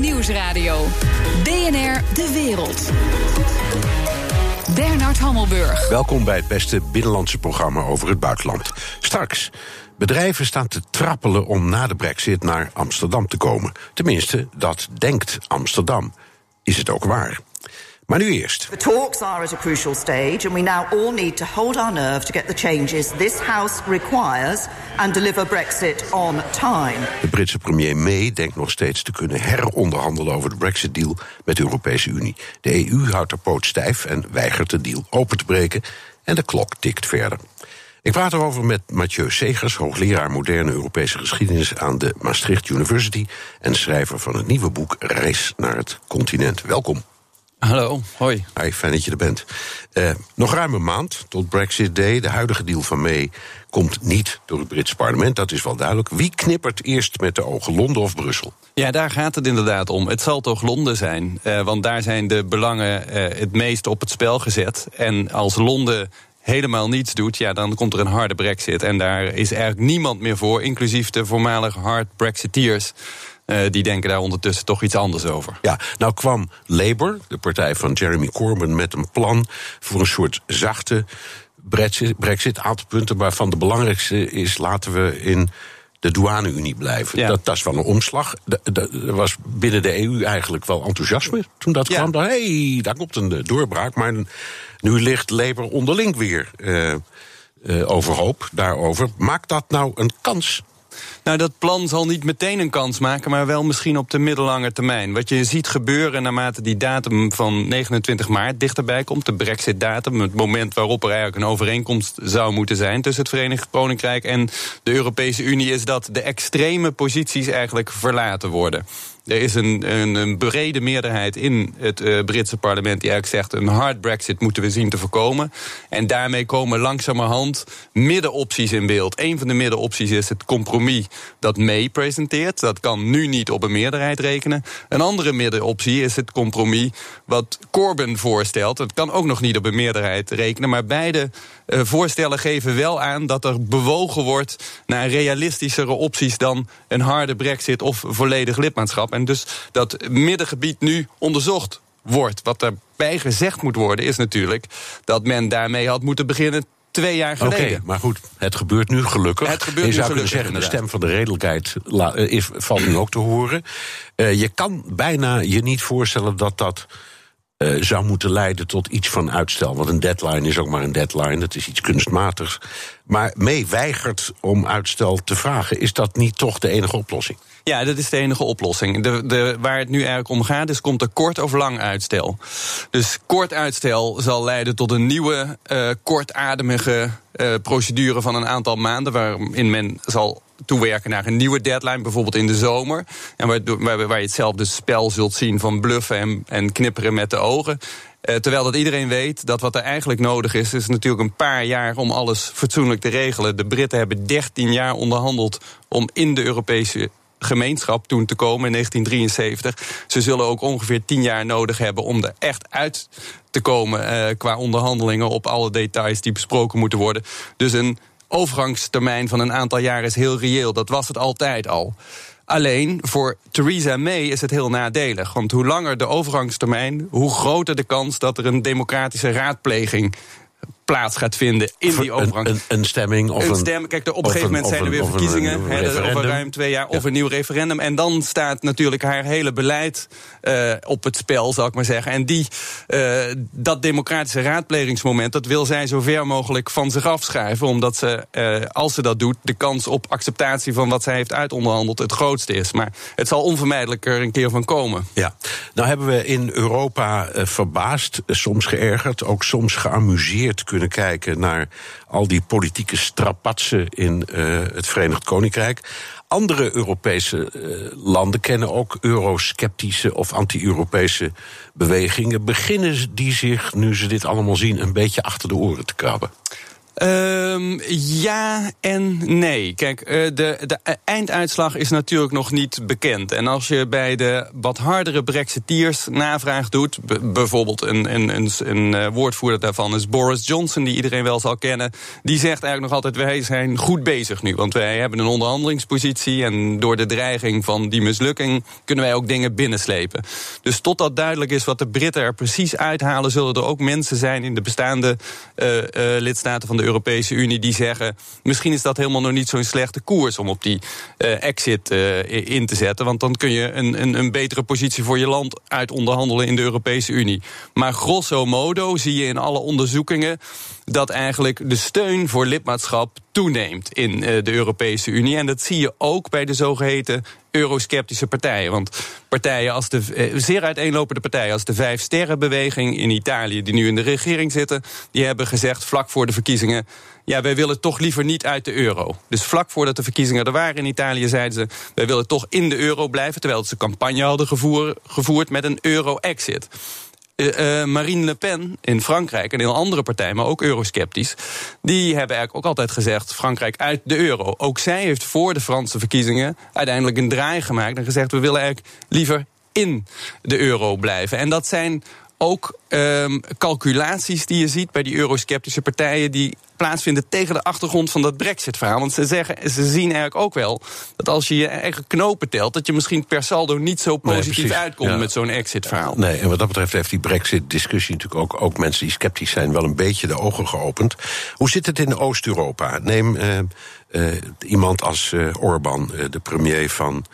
Nieuwsradio. BNR De Wereld. Bernard Hammelburg. Welkom bij het beste binnenlandse programma over het buitenland. Straks. Bedrijven staan te trappelen om na de brexit naar Amsterdam te komen. Tenminste, dat denkt Amsterdam. Is het ook waar? Maar nu eerst. The talks are at a crucial stage, and we now all need to hold our nerve to get the changes this House requires and deliver Brexit on time. De Britse premier May denkt nog steeds te kunnen heronderhandelen over de Brexit-deal met de Europese Unie. De EU houdt haar poot stijf en weigert de deal open te breken. En de klok tikt verder. Ik praat erover met Mathieu Segers, hoogleraar moderne Europese geschiedenis aan de Maastricht University en schrijver van het nieuwe boek Reis naar het continent. Welkom. Hallo, hoi. Hi, fijn dat je er bent. Uh, nog ruim een maand tot Brexit Day. De huidige deal van May komt niet door het Britse parlement, dat is wel duidelijk. Wie knippert eerst met de ogen, Londen of Brussel? Ja, daar gaat het inderdaad om. Het zal toch Londen zijn, uh, want daar zijn de belangen uh, het meest op het spel gezet. En als Londen helemaal niets doet, ja, dan komt er een harde brexit. En daar is eigenlijk niemand meer voor, inclusief de voormalig hard brexiteers. Uh, die denken daar ondertussen toch iets anders over. Ja, nou kwam Labour, de partij van Jeremy Corbyn, met een plan voor een soort zachte brexit. brexit aantal punten waarvan de belangrijkste is: laten we in de douane-Unie blijven. Ja. Dat, dat, is wel een omslag. Er was binnen de EU eigenlijk wel enthousiasme toen dat ja. kwam. Hé, hey, daar komt een doorbraak. Maar nu ligt Labour onderling weer uh, uh, overhoop daarover. Maakt dat nou een kans? Nou, dat plan zal niet meteen een kans maken, maar wel misschien op de middellange termijn. Wat je ziet gebeuren naarmate die datum van 29 maart dichterbij komt, de Brexit-datum, het moment waarop er eigenlijk een overeenkomst zou moeten zijn tussen het Verenigd Koninkrijk en de Europese Unie, is dat de extreme posities eigenlijk verlaten worden. Er is een, een, brede meerderheid in het uh, Britse parlement die eigenlijk zegt: een hard Brexit moeten we zien te voorkomen. En daarmee komen langzamerhand middenopties in beeld. Een van de middenopties is het compromis dat May presenteert. Dat kan nu niet op een meerderheid rekenen. Een andere middenoptie is het compromis wat Corbyn voorstelt. Dat kan ook nog niet op een meerderheid rekenen. Maar beide voorstellen geven wel aan dat er bewogen wordt naar realistischere opties dan een harde Brexit of volledig lidmaatschap. En dus dat middengebied nu onderzocht wordt. Wat erbij gezegd moet worden is natuurlijk dat men daarmee had moeten beginnen twee jaar geleden. Oké, okay, maar goed, het gebeurt nu gelukkig. Het gebeurt je zou nu kunnen zeggen, de stem van de redelijkheid is, valt nu ook te horen. Uh, je kan bijna je niet voorstellen dat dat uh, zou moeten leiden tot iets van uitstel. Want een deadline is ook maar een deadline, het is iets kunstmatigs. Maar mee weigert om uitstel te vragen. Is dat niet toch de enige oplossing? Ja, dat is de enige oplossing. De, de, waar het nu eigenlijk om gaat, is komt er kort of lang uitstel. Dus kort uitstel zal leiden tot een nieuwe, uh, kortademige procedure van een aantal maanden, waarin men zal toewerken naar een nieuwe deadline, bijvoorbeeld in de zomer. En waar, waar, je hetzelfde spel zult zien van bluffen en, en knipperen met de ogen. Uh, terwijl dat iedereen weet dat wat er eigenlijk nodig is, is natuurlijk een paar jaar om alles fatsoenlijk te regelen. De Britten hebben 13 jaar onderhandeld om in de Europese gemeenschap toen te komen in 1973. Ze zullen ook ongeveer tien jaar nodig hebben om er echt uit te komen uh, qua onderhandelingen op alle details die besproken moeten worden. Dus een overgangstermijn van een aantal jaar is heel reëel. Dat was het altijd al. Alleen voor Theresa May is het heel nadelig. Want hoe langer de overgangstermijn, hoe groter de kans dat er een democratische raadpleging plaats gaat vinden in die overgang. Een, een, stemming of een, stem. Kijk, op een gegeven moment zijn er weer verkiezingen. over ruim twee jaar. Of een nieuw referendum. En dan staat natuurlijk haar hele beleid uh, op het spel, zal ik maar zeggen. En die, uh, dat democratische raadplegingsmoment... dat wil zij zo ver mogelijk van zich afschuiven. Omdat ze, uh, als ze dat doet... de kans op acceptatie van wat zij heeft uitonderhandeld... het grootste is. Maar het zal onvermijdelijk er een keer van komen. Ja. Nou hebben we in Europa verbaasd, soms geërgerd... ook soms geamuseerd kunnen kijken naar al die politieke strapatsen in uh, het Verenigd Koninkrijk. Andere Europese uh, landen kennen ook eurosceptische of anti-Europese bewegingen. Beginnen die zich, nu ze dit allemaal zien, een beetje achter de oren te krabben? Um, ja en nee. Kijk, uh, de, de einduitslag is natuurlijk nog niet bekend. En als je bij de wat hardere Brexiteers navraag doet, bijvoorbeeld een, een, een, een uh, woordvoerder daarvan is Boris Johnson, die iedereen wel zal kennen, die zegt eigenlijk nog altijd: wij zijn goed bezig nu, want wij hebben een onderhandelingspositie en door de dreiging van die mislukking kunnen wij ook dingen binnenslepen. Dus totdat duidelijk is wat de Britten er precies uithalen, zullen er ook mensen zijn in de bestaande lidstaten van de Europese Unie die zeggen: misschien is dat helemaal nog niet zo'n slechte koers om op die uh, exit uh, in te zetten. Want dan kun je een, een, een, betere positie voor je land uit onderhandelen in de Europese Unie. Maar grosso modo zie je in alle onderzoekingen dat eigenlijk de steun voor lidmaatschap toeneemt in uh, de Europese Unie. En dat zie je ook bij de zogeheten eurosceptische partijen. Want partijen als de eh, zeer uiteenlopende partijen als de Vijf Sterrenbeweging in Italië, die nu in de regering zitten, die hebben gezegd vlak voor de verkiezingen. Ja, wij willen toch liever niet uit de euro. Dus vlak voordat de verkiezingen er waren in Italië zeiden ze: wij willen toch in de euro blijven. Terwijl ze campagne hadden gevoer, gevoerd met een euro-exit. Uh, Marine Le Pen in Frankrijk, een heel andere partij, maar ook eurosceptisch, die hebben eigenlijk ook altijd gezegd: Frankrijk uit de euro. Ook zij heeft voor de Franse verkiezingen uiteindelijk een draai gemaakt en gezegd: we willen eigenlijk liever in de euro blijven. En dat zijn ook um, calculaties die je ziet bij die eurosceptische partijen die plaatsvinden tegen de achtergrond van dat Brexit-verhaal. Want ze, zeggen, ze zien eigenlijk ook wel dat als je je eigen knopen telt, dat je misschien per saldo niet zo positief nee, uitkomt met zo'n exit-verhaal. Nee, en wat dat betreft heeft die Brexit-discussie natuurlijk ook, ook mensen die sceptisch zijn wel een beetje de ogen geopend. Hoe zit het in Oost-Europa? Neem uh, uh, iemand als uh, Orbán, de premier van.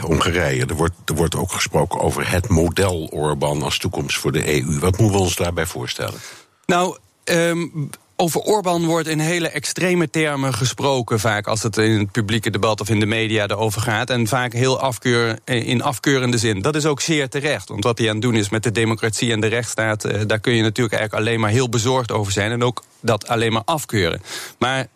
Hongarije. Er wordt, er wordt ook gesproken over het model Orbán als toekomst voor de EU. Wat moeten we ons daarbij voorstellen? Nou, um, over Orbán wordt in hele extreme termen gesproken, vaak als het in het publieke debat of in de media erover gaat. En vaak heel afkeur, eh, in afkeurende zin. Dat is ook zeer terecht. Want wat hij aan het doen is met de democratie en de rechtsstaat, eh, daar kun je natuurlijk eigenlijk alleen maar heel bezorgd over zijn. En ook dat alleen maar afkeuren. Maar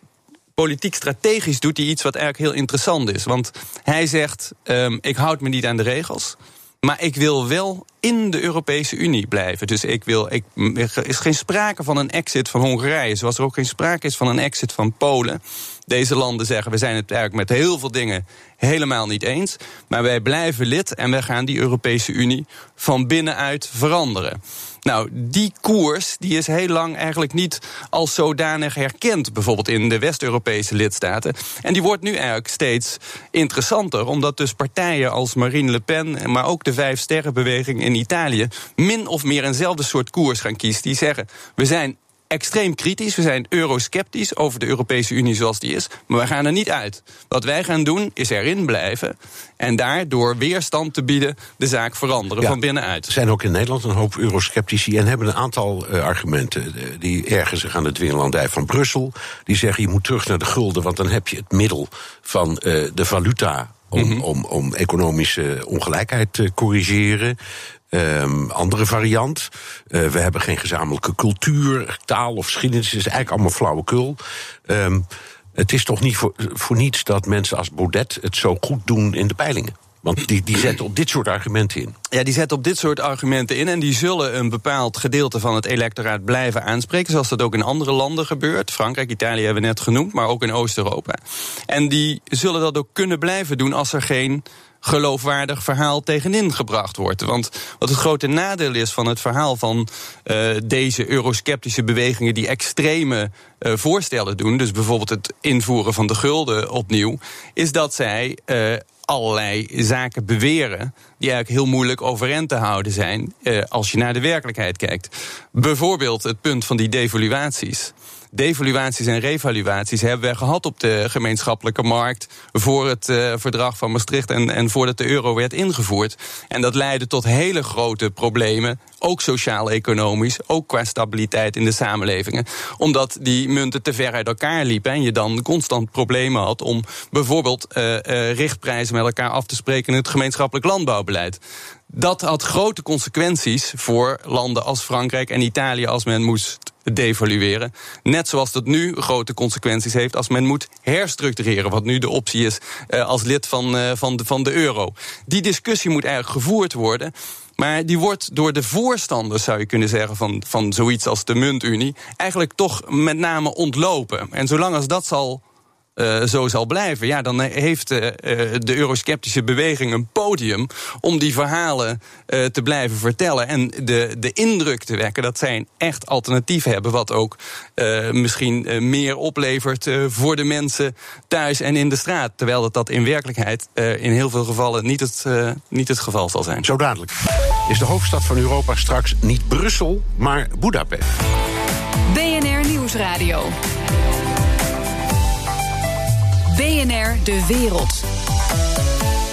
politiek strategisch doet hij iets wat eigenlijk heel interessant is. Want hij zegt: um, ik houd me niet aan de regels. Maar ik wil wel in de Europese Unie blijven. Dus ik wil, ik, er is geen sprake van een exit van Hongarije. Zoals er ook geen sprake is van een exit van Polen. Deze landen zeggen: we zijn het eigenlijk met heel veel dingen helemaal niet eens. Maar wij blijven lid en wij gaan die Europese Unie van binnenuit veranderen. Nou, die koers die is heel lang eigenlijk niet als zodanig herkend, bijvoorbeeld in de West-Europese lidstaten. En die wordt nu eigenlijk steeds interessanter, omdat dus partijen als Marine Le Pen, maar ook de Vijf Sterrenbeweging in Italië, min of meer eenzelfde soort koers gaan kiezen. Die zeggen: we zijn extreem kritisch. We zijn eurosceptisch over de Europese Unie zoals die is. Maar we gaan er niet uit. Wat wij gaan doen is erin blijven. En daardoor weerstand te bieden de zaak veranderen van binnenuit. Er zijn ook in Nederland een hoop eurosceptici. En hebben een aantal uh, argumenten. Die ergen zich aan de dwingelandij van Brussel. Die zeggen je moet terug naar de gulden. Want dan heb je het middel van uh, de valuta om, -hmm. om, om economische ongelijkheid te corrigeren. Um, andere variant. Uh, we hebben geen gezamenlijke cultuur, taal of geschiedenis. Het is eigenlijk allemaal flauwekul. Um, het is toch niet voor, voor niets dat mensen als Baudet het zo goed doen in de peilingen. Want die, die zetten op dit soort argumenten in. Ja, die zetten op dit soort argumenten in. En die zullen een bepaald gedeelte van het electoraat blijven aanspreken. Zoals dat ook in andere landen gebeurt. Frankrijk, Italië hebben we net genoemd, maar ook in Oost-Europa. En die zullen dat ook kunnen blijven doen als er geen geloofwaardig verhaal tegenin gebracht wordt. Want wat het grote nadeel is van het verhaal van uh, deze eurosceptische bewegingen die extreme uh, voorstellen doen, dus bijvoorbeeld het invoeren van de gulden opnieuw, is dat zij uh, allerlei zaken beweren die eigenlijk heel moeilijk overeind te houden zijn uh, als je naar de werkelijkheid kijkt. Bijvoorbeeld het punt van die devaluaties devaluaties en revaluaties hebben we gehad op de gemeenschappelijke markt voor het uh, verdrag van Maastricht en, en voordat de euro werd ingevoerd. En dat leidde tot hele grote problemen, ook sociaal-economisch, ook qua stabiliteit in de samenlevingen. Omdat die munten te ver uit elkaar liepen en je dan constant problemen had om bijvoorbeeld uh, uh, richtprijzen met elkaar af te spreken in het gemeenschappelijk landbouwbeleid. Dat had grote consequenties voor landen als Frankrijk en Italië als men moest devalueren. Net zoals dat nu grote consequenties heeft als men moet herstructureren. Wat nu de optie is uh, als lid van, uh, van, de, van de euro. Die discussie moet eigenlijk gevoerd worden. Maar die wordt door de voorstanders, zou je kunnen zeggen, van, van zoiets als de muntunie, eigenlijk toch met name ontlopen. En zolang als dat zal uh, zo zal blijven, ja, dan heeft uh, de eurosceptische beweging een podium om die verhalen uh, te blijven vertellen en de, de indruk te wekken dat zij een echt alternatief hebben, wat ook misschien meer oplevert voor de mensen thuis en in de straat. Terwijl dat, dat in werkelijkheid in heel veel gevallen niet het, niet het geval zal zijn. Zo dadelijk. Is de hoofdstad van Europa straks niet Brussel, maar Budapest? BNR Nieuwsradio. BNR De Wereld.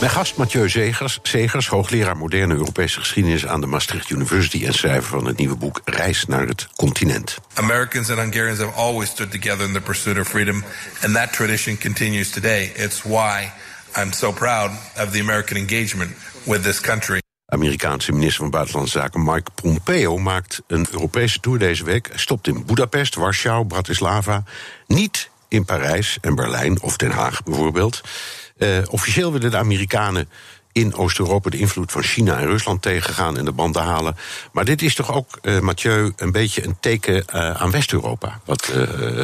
Mijn gast Mathieu Zegers, Zegers, hoogleraar moderne Europese geschiedenis aan de Maastricht University en schrijver van het nieuwe boek Reis naar het continent. Americans and Hungarians have always stood together in the pursuit of freedom, and that tradition continues today. It's why I'm so proud of the American engagement with this country. Amerikaanse minister van Buitenlandse Zaken Mike Pompeo maakt een Europese tour deze week. Hij stopt in Budapest, Warschau, Bratislava. Niet in Parijs en Berlijn of Den Haag bijvoorbeeld. Uh, officieel willen de Amerikanen in Oost-Europa de invloed van China en Rusland tegengaan en de banden halen. Maar dit is toch ook, uh, Mathieu, een beetje een teken uh, aan West-Europa, wat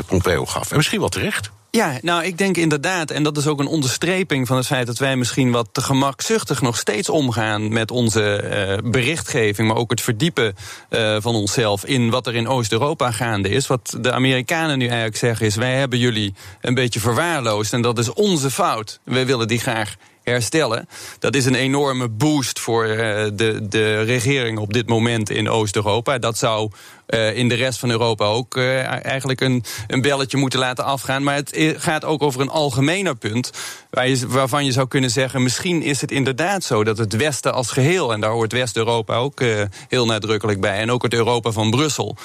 Pompeo gaf. En misschien wel terecht. Ja, nou, ik denk inderdaad, en dat is ook een onderstreping van het feit dat wij misschien wat te gemakzuchtig nog steeds omgaan met onze uh, berichtgeving, maar ook het verdiepen uh, van onszelf in wat er in Oost-Europa gaande is. Wat de Amerikanen nu eigenlijk zeggen is: wij hebben jullie een beetje verwaarloosd en dat is onze fout. Wij willen die graag herstellen. Dat is een enorme boost voor uh, de, de regering op dit moment in Oost-Europa. Dat zou uh, in de rest van Europa ook uh, eigenlijk een, een belletje moeten laten afgaan. Maar het gaat ook over een algemener punt. Waar je, waarvan je zou kunnen zeggen: misschien is het inderdaad zo dat het Westen als geheel, en daar hoort West-Europa ook uh, heel nadrukkelijk bij, en ook het Europa van Brussel,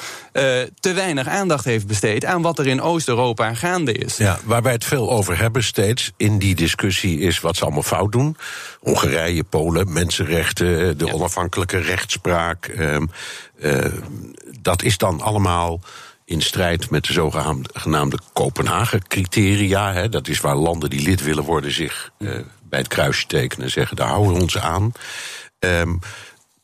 te weinig aandacht heeft besteed aan wat er in Oost-Europa gaande is. Ja, waar wij het veel over hebben steeds in die discussie is wat ze allemaal fout doen. Hongarije, Polen, mensenrechten, de ja. onafhankelijke rechtspraak. Um, uh, dat is dan allemaal in strijd met de zogenaamde Kopenhagen-criteria. Dat is waar landen die lid willen worden zich uh, bij het kruisje tekenen en zeggen: daar houden we ons aan. Um,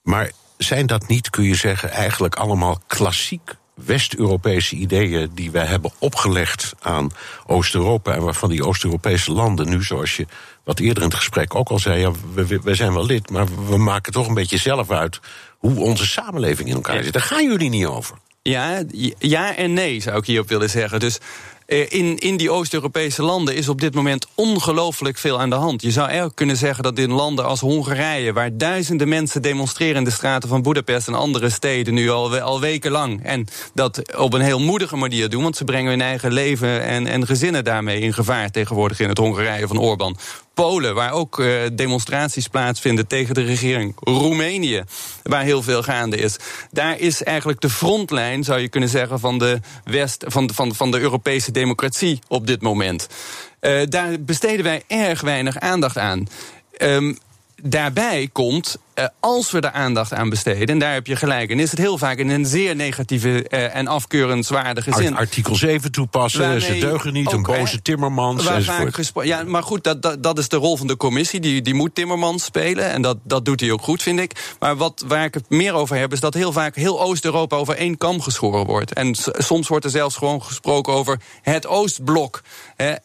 maar zijn dat niet, kun je zeggen, eigenlijk allemaal klassiek West-Europese ideeën die wij hebben opgelegd aan Oost-Europa en waarvan die Oost-Europese landen nu, zoals je wat eerder in het gesprek ook al zei, ja, we, we zijn wel lid, maar we maken toch een beetje zelf uit hoe onze samenleving in elkaar zit. Daar gaan jullie niet over. Ja, ja en nee, zou ik hierop willen zeggen. Dus in, in die Oost-Europese landen is op dit moment ongelooflijk veel aan de hand. Je zou eigenlijk kunnen zeggen dat in landen als Hongarije, waar duizenden mensen demonstreren in de straten van Budapest en andere steden nu al, al wekenlang. En dat op een heel moedige manier doen, want ze brengen hun eigen leven en, en gezinnen daarmee in gevaar tegenwoordig in het Hongarije van Orbán. Polen, waar ook uh, demonstraties plaatsvinden tegen de regering. Roemenië, waar heel veel gaande is. Daar is eigenlijk de frontlijn, zou je kunnen zeggen, van de, West, van, van, van de Europese democratie op dit moment. Uh, daar besteden wij erg weinig aandacht aan. Um, daarbij komt uh, als we er aandacht aan besteden, en daar heb je gelijk, en is het heel vaak in een zeer negatieve uh, en afkeurenswaardige zin. Artikel 7 toepassen, Waarmee ze deugen niet, een boze Timmermans. ja, maar goed, dat, dat, dat, is de rol van de commissie, die, die moet Timmermans spelen, en dat, dat doet hij ook goed, vind ik. Maar wat, waar ik het meer over heb, is dat heel vaak heel Oost-Europa over één kam geschoren wordt. En soms wordt er zelfs gewoon gesproken over het Oostblok.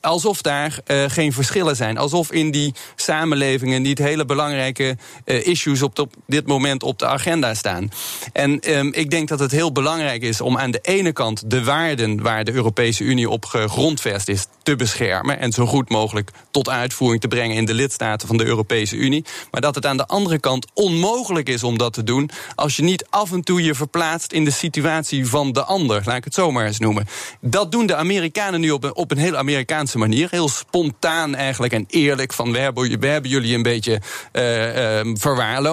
Alsof daar uh, geen verschillen zijn. Alsof in die samenlevingen niet hele belangrijke issues op, dit moment op de agenda staan. En um, ik denk dat het heel belangrijk is om aan de ene kant de waarden waar de Europese Unie op gegrondvest is te beschermen en zo goed mogelijk tot uitvoering te brengen in de lidstaten van de Europese Unie. Maar dat het aan de andere kant onmogelijk is om dat te doen als je niet af en toe je verplaatst in de situatie van de ander, laat ik het zo maar eens noemen. Dat doen de Amerikanen nu op een, op een heel Amerikaanse manier, heel spontaan eigenlijk en eerlijk van we hebben, we hebben jullie een beetje uh, verwaarloosd.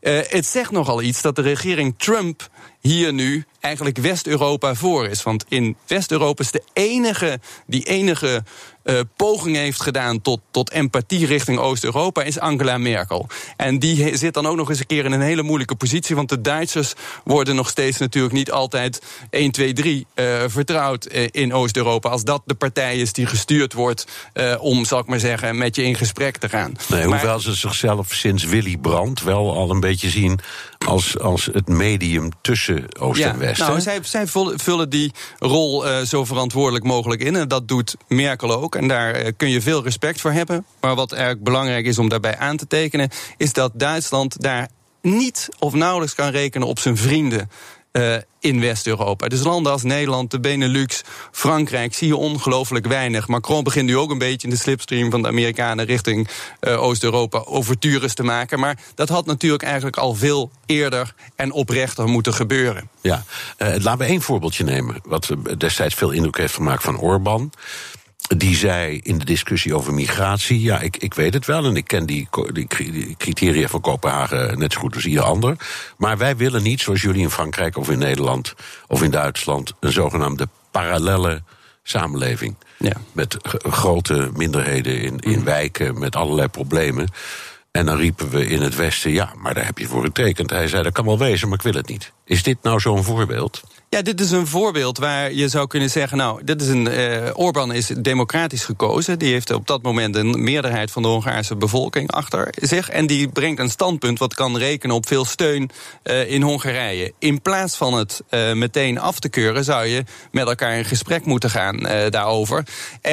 Uh, het zegt nogal iets dat de regering Trump hier nu eigenlijk West-Europa voor is. Want in West-Europa is de enige, die enige uh, poging heeft gedaan tot, tot empathie richting Oost-Europa, is Angela Merkel. En die zit dan ook nog eens een keer in een hele moeilijke positie. Want de Duitsers worden nog steeds natuurlijk niet altijd 1, 2, 3 uh, vertrouwd uh, in Oost-Europa. Als dat de partij is die gestuurd wordt uh, om, zal ik maar zeggen, met je in gesprek te gaan. Nee, maar, hoewel ze zichzelf sinds Willy Brandt wel al een beetje zien als, als het medium tussen Oost ja, en West. Nou, zij, zij vullen die rol uh, zo verantwoordelijk mogelijk in. En dat doet Merkel ook. En daar uh, kun je veel respect voor hebben. Maar wat eigenlijk belangrijk is om daarbij aan te tekenen, is dat Duitsland daar niet of nauwelijks kan rekenen op zijn vrienden. Uh, in West-Europa. Dus landen als Nederland, de Benelux, Frankrijk zie je ongelooflijk weinig. Macron begint nu ook een beetje in de slipstream van de Amerikanen richting uh, Oost-Europa overtures te maken. Maar dat had natuurlijk eigenlijk al veel eerder en oprechter moeten gebeuren. Ja, uh, laten we één voorbeeldje nemen. Wat destijds veel indruk heeft gemaakt van Orbán die zei in de discussie over migratie: ja, ik, ik weet het wel en ik ken die, die, criteria van Kopenhagen net zo goed als ieder ander. Maar wij willen niet, zoals jullie in Frankrijk of in Nederland of in Duitsland, een zogenaamde parallelle samenleving. Ja. Met grote minderheden in, in wijken, met allerlei problemen. En dan riepen we in het Westen: ja, maar daar heb je voor getekend. Hij zei: dat kan wel wezen, maar ik wil het niet. Is dit nou zo'n voorbeeld? Ja, dit is een voorbeeld waar je zou kunnen zeggen: Nou, dit is een. Uh, Orbán is democratisch gekozen. Die heeft op dat moment een meerderheid van de Hongaarse bevolking achter zich. En die brengt een standpunt wat kan rekenen op veel steun uh, in Hongarije. In plaats van het uh, meteen af te keuren, zou je met elkaar in gesprek moeten gaan daarover.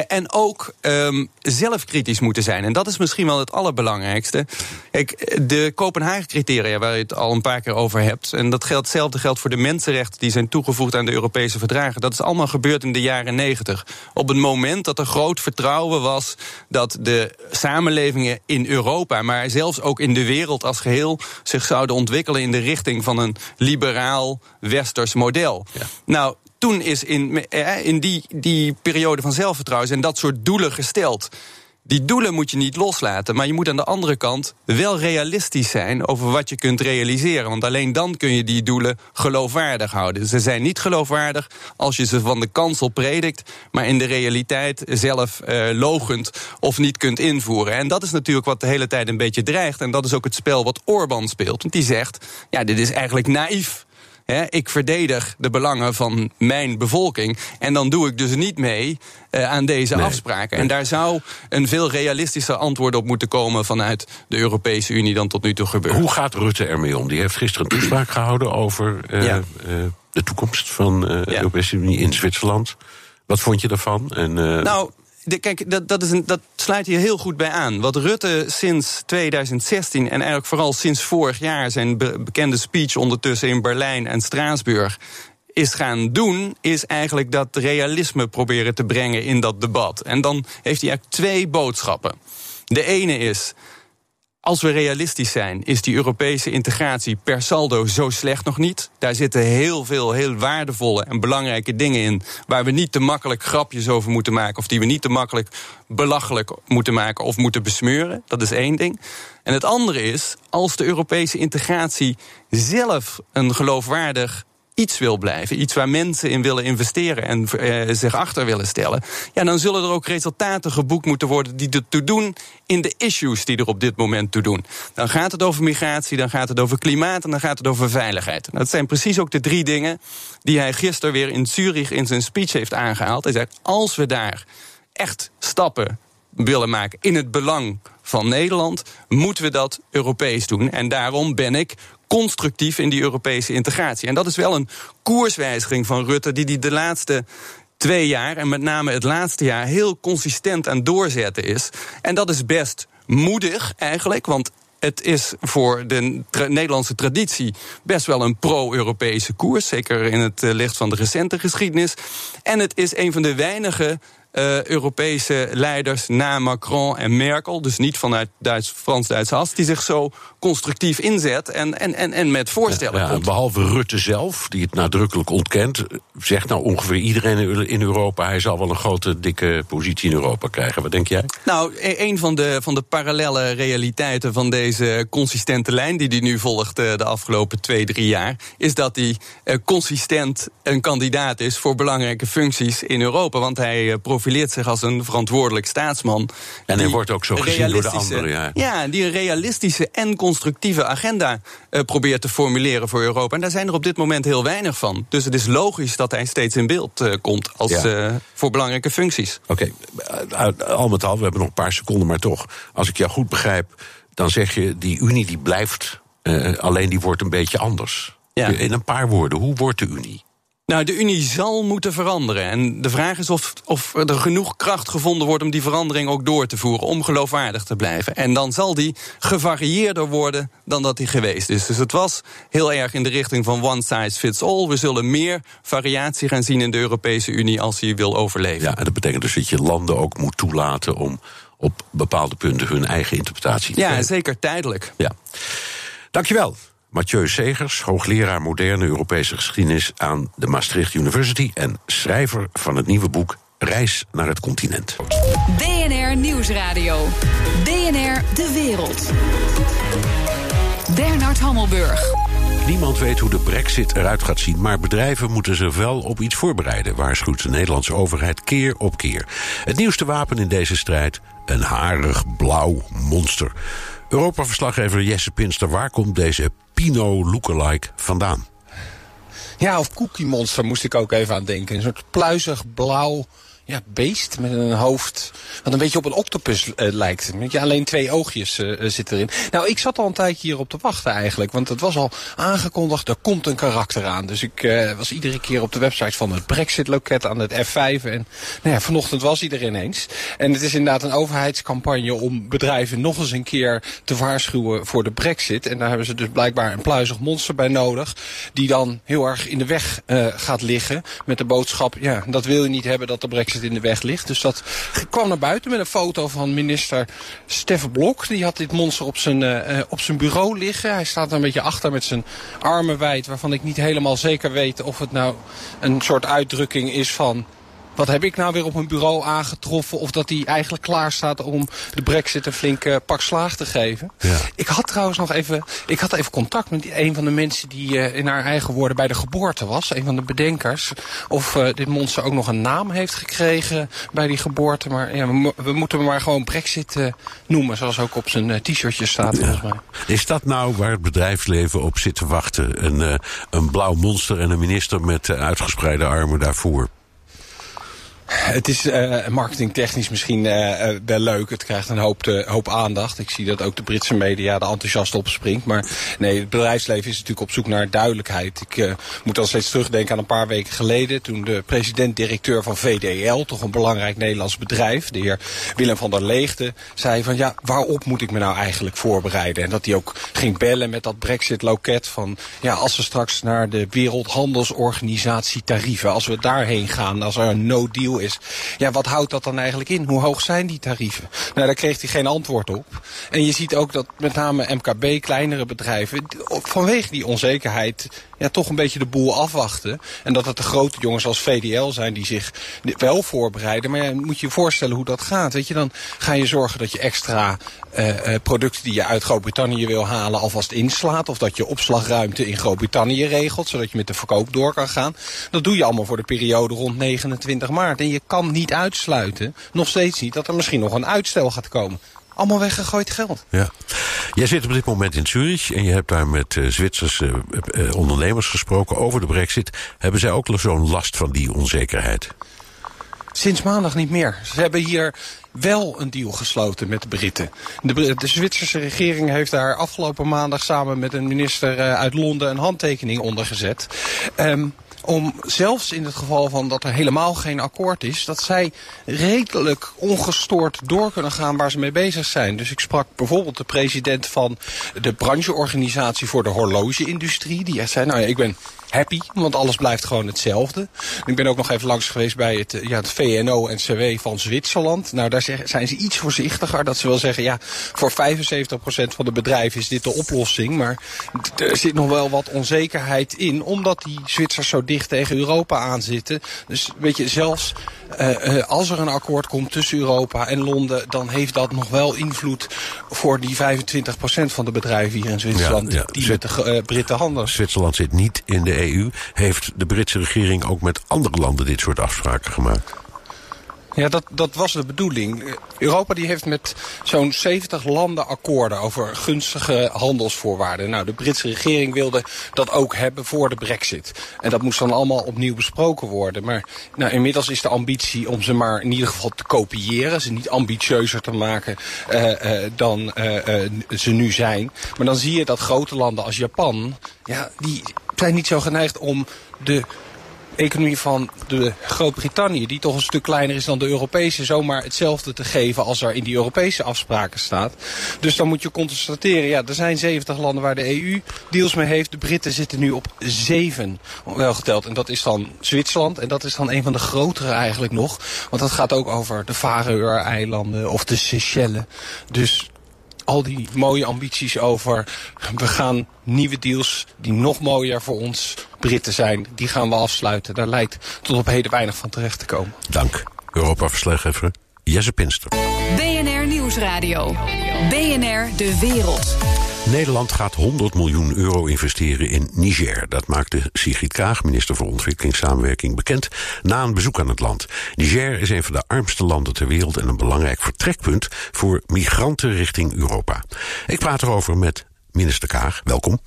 en ook um, zelf kritisch moeten zijn. En dat is misschien wel het allerbelangrijkste. Kijk, de Kopenhagen-criteria, waar je het al een paar keer over hebt. En dat geldt, hetzelfde geldt voor de mensenrechten die zijn toegevoegd aan de Europese verdragen. Dat is allemaal gebeurd in de jaren negentig. Op het moment dat er groot vertrouwen was dat de samenlevingen in Europa, maar zelfs ook in de wereld als geheel, zich zouden ontwikkelen in de richting van een liberaal westers model. Ja. Nou, toen is in, in die, die periode van zelfvertrouwen en dat soort doelen gesteld. Die doelen moet je niet loslaten, maar je moet aan de andere kant wel realistisch zijn over wat je kunt realiseren. Want alleen dan kun je die doelen geloofwaardig houden. Ze zijn niet geloofwaardig als je ze van de kansel predikt, maar in de realiteit zelf uh, logend of niet kunt invoeren. En dat is natuurlijk wat de hele tijd een beetje dreigt. En dat is ook het spel wat Orbán speelt. Want die zegt: ja, dit is eigenlijk naïef. He, ik verdedig de belangen van mijn bevolking. En dan doe ik dus niet mee uh, aan deze nee, afspraken. En daar zou een veel realistischer antwoord op moeten komen vanuit de Europese Unie dan tot nu toe gebeurt. Hoe gaat Rutte ermee om? Die heeft gisteren een toespraak gehouden over uh, ja. uh, de toekomst van de ja. Europese Unie in Zwitserland. Wat vond je daarvan? En, nou, de, kijk, dat, dat, is een, dat sluit hier heel goed bij aan. Wat Rutte sinds 2016 en eigenlijk vooral sinds vorig jaar zijn be bekende speech ondertussen in Berlijn en Straatsburg is gaan doen, is eigenlijk dat realisme proberen te brengen in dat debat. En dan heeft hij eigenlijk twee boodschappen. De ene is. Als we realistisch zijn, is die Europese integratie per saldo zo slecht nog niet. Daar zitten heel veel heel waardevolle en belangrijke dingen in. waar we niet te makkelijk grapjes over moeten maken. of die we niet te makkelijk belachelijk moeten maken of moeten besmeuren. Dat is één ding. En het andere is, als de Europese integratie zelf een geloofwaardig iets wil blijven, iets waar mensen in willen investeren en uh, zich achter willen stellen, ja, dan zullen er ook resultaten geboekt moeten worden die ertoe doen in de issues die er op dit moment toe doen. Dan gaat het over migratie, dan gaat het over klimaat en dan gaat het over veiligheid. Dat zijn precies ook de drie dingen die hij gisteren weer in Zurich in zijn speech heeft aangehaald. Hij zegt: als we daar echt stappen willen maken in het belang van Nederland, moeten we dat Europees doen. En daarom ben ik constructief in die Europese integratie. En dat is wel een koerswijziging van Rutte die die de laatste twee jaar, en met name het laatste jaar, heel consistent aan doorzetten is. En dat is best moedig eigenlijk, want het is voor de Nederlandse traditie best wel een pro-Europese koers. Zeker in het eh, licht van de recente geschiedenis. En het is een van de weinige uh, Europese leiders na Macron en Merkel, dus niet vanuit Duits, Frans-Duitse as, die zich zo constructief inzet en, en, en, en met voorstellen ja, komt. Behalve Rutte zelf, die het nadrukkelijk ontkent, zegt nou ongeveer iedereen in Europa, hij zal wel een grote, dikke positie in Europa krijgen. Wat denk jij? Nou, e-, een van de, van de parallele realiteiten van deze consistente lijn die hij nu volgt uh, de afgelopen twee, drie jaar, is dat hij uh, consistent een kandidaat is voor belangrijke functies in Europa. Want hij uh, profileert zich als een verantwoordelijk staatsman. En hij wordt ook zo gezien door de anderen. Ja. ja, die een realistische en constructieve agenda uh, probeert te formuleren voor Europa. En daar zijn er op dit moment heel weinig van. Dus het is logisch dat hij steeds in beeld uh, komt als, ja. uh, voor belangrijke functies. Oké, okay. al met al, we hebben nog een paar seconden, maar toch. Als ik jou goed begrijp, dan zeg je die Unie die blijft, alleen die wordt een beetje anders. Ja. In een paar woorden, hoe wordt de Unie? Nou, de Unie zal moeten veranderen. En de vraag is of, of er genoeg kracht gevonden wordt om die verandering ook door te voeren, om geloofwaardig te blijven. En dan zal die gevarieerder worden dan dat die geweest is. Dus het was heel erg in de richting van one size fits all. We zullen meer variatie gaan zien in de Europese Unie als die wil overleven. Ja, en dat betekent dus dat je landen ook moet toelaten om op bepaalde punten hun eigen interpretatie te geven. Ja, zeker tijdelijk. Ja. Dankjewel. Mathieu Segers, hoogleraar moderne Europese geschiedenis aan de Maastricht University en schrijver van het nieuwe boek Reis naar het continent. BNR Nieuwsradio. BNR De Wereld. Bernard Hammelburg. Niemand weet hoe de brexit eruit gaat zien, maar bedrijven moeten zich wel op iets voorbereiden, waarschuwt de Nederlandse overheid keer op keer. Het nieuwste wapen in deze strijd: een harig blauw monster. Europa-verslaggever Jesse Pinster, waar komt deze Pino lookalike vandaan? Ja, of Cookie Monster moest ik ook even aan denken. Een soort pluizig blauw ja, beest met een hoofd wat een beetje op een octopus uh, lijkt. Je, alleen twee oogjes uh, zitten erin. Nou, ik zat al een tijdje hierop te wachten eigenlijk. Want het was al aangekondigd, er komt een karakter aan. Dus ik was iedere keer op de website van het Brexit-loket aan het F5. En nou ja, vanochtend was hij er ineens. En het is inderdaad een overheidscampagne om bedrijven nog eens een keer te waarschuwen voor de Brexit. En daar hebben ze dus blijkbaar een pluizig monster bij nodig. Die dan heel erg in de weg gaat liggen met de boodschap... ja, dat wil je niet hebben dat de Brexit in de weg ligt. Dus dat kwam naar buiten met een foto van minister Steffen Blok. Die had dit monster op zijn, uh, op zijn bureau liggen. Hij staat er een beetje achter met zijn armen wijd... waarvan ik niet helemaal zeker weet of het nou een soort uitdrukking is van wat heb ik nou weer op mijn bureau aangetroffen... of dat hij eigenlijk klaar staat om de brexit een flinke pak slaag te geven. Ja. Ik had trouwens nog even, ik had even contact met een van de mensen... die uh, in haar eigen woorden bij de geboorte was. Een van de bedenkers. Of uh, dit monster ook nog een naam heeft gekregen bij die geboorte. Maar ja, we, we moeten hem maar gewoon brexit noemen. Zoals ook op zijn t-shirtje staat volgens mij. Is dat nou waar het bedrijfsleven op zit te wachten? Een, een blauw monster en een minister met uitgespreide armen daarvoor? Het is uh, marketingtechnisch misschien uh, wel leuk. Het krijgt een hoop, hoop aandacht. Ik zie dat ook de Britse media er enthousiast op springt. Maar nee, het bedrijfsleven is natuurlijk op zoek naar duidelijkheid. Ik moet dan steeds terugdenken aan een paar weken geleden... toen de president-directeur van VDL, toch een belangrijk Nederlands bedrijf... de heer Willem van der Leegte, zei van... ja, waarop moet ik me nou eigenlijk voorbereiden? En dat hij ook ging bellen met dat brexit-loket van... ja, als we straks naar de Wereldhandelsorganisatie tarieven... als we daarheen gaan, als er een no-deal Ja, wat houdt dat dan eigenlijk in? Hoe hoog zijn die tarieven? Nou, daar kreeg hij geen antwoord op. En je ziet ook dat met name MKB, kleinere bedrijven... vanwege die onzekerheid ja, toch een beetje de boel afwachten. En dat het de grote jongens als VDL zijn die zich wel voorbereiden. Maar ja, moet je je voorstellen hoe dat gaat. Weet je, dan ga je zorgen dat je extra uh, producten die je uit Groot-Brittannië wil halen alvast inslaat. Of dat je opslagruimte in Groot-Brittannië regelt, zodat je met de verkoop door kan gaan. Dat doe je allemaal voor de periode rond 29 maart. En je kan niet uitsluiten, nog steeds niet, dat er misschien nog een uitstel gaat komen allemaal weggegooid geld. Ja. Jij zit op dit moment in Zurich en je hebt daar met uh, Zwitserse uh, ondernemers gesproken over de brexit. Hebben zij ook zo'n last van die onzekerheid? Sinds maandag niet meer. Ze hebben hier wel een deal gesloten met de Britten. De, de Zwitserse regering heeft daar afgelopen maandag samen met een minister uit Londen een handtekening onder gezet. Um, om zelfs in het geval van dat er helemaal geen akkoord is... dat zij redelijk ongestoord door kunnen gaan waar ze mee bezig zijn. Dus ik sprak bijvoorbeeld de president van de brancheorganisatie voor de horlogeindustrie. Die zei, nou ja, ik ben happy, want alles blijft gewoon hetzelfde. Ik ben ook nog even langs geweest bij het, ja, het VNO-NCW van Zwitserland. Nou, daar zijn ze iets voorzichtiger. Dat ze wel zeggen, ja, voor 75% van de bedrijven is dit de oplossing. Maar er zit nog wel wat onzekerheid in, omdat die Zwitsers zo dicht tegen Europa aanzitten. Dus weet je, zelfs uh, uh, als er een akkoord komt tussen Europa en Londen... dan heeft dat nog wel invloed voor die 25% van de bedrijven hier in Zwitserland... Ja, ja. die met de uh, Britten handelen. Zwitserland zit niet in de EU. Heeft de Britse regering ook met andere landen dit soort afspraken gemaakt? Ja, dat, dat was de bedoeling. Europa die heeft met zo'n 70 landen akkoorden over gunstige handelsvoorwaarden. Nou, de Britse regering wilde dat ook hebben voor de brexit. En dat moest dan allemaal opnieuw besproken worden. Maar nou, inmiddels is de ambitie om ze maar in ieder geval te kopiëren. Ze niet ambitieuzer te maken uh, uh, dan uh, ze nu zijn. Maar dan zie je dat grote landen als Japan... Ja, die zijn niet zo geneigd om de economie van de Groot-Brittannië... die toch een stuk kleiner is dan de Europese... zomaar hetzelfde te geven als er in die Europese afspraken staat. Dus dan moet je constateren... ja, er zijn 70 landen waar de EU deals mee heeft. De Britten zitten nu op zeven, wel geteld. En dat is dan Zwitserland. En dat is dan een van de grotere eigenlijk nog. Want dat gaat ook over de Faroe-eilanden of de Seychelles. Dus al die mooie ambities over... we gaan nieuwe deals die nog mooier voor ons Britten zijn... die gaan we afsluiten. Daar lijkt tot op heden weinig van terecht te komen. Dank. Europa-verslaggever Jesse Pinster. BNR Nieuwsradio. BNR De Wereld. Nederland gaat 100 miljoen euro investeren in Niger. Dat maakte Sigrid Kaag, minister voor Ontwikkelingssamenwerking, bekend na een bezoek aan het land. Niger is een van de armste landen ter wereld en een belangrijk vertrekpunt voor migranten richting Europa. Ik praat erover met minister Kaag. Welkom.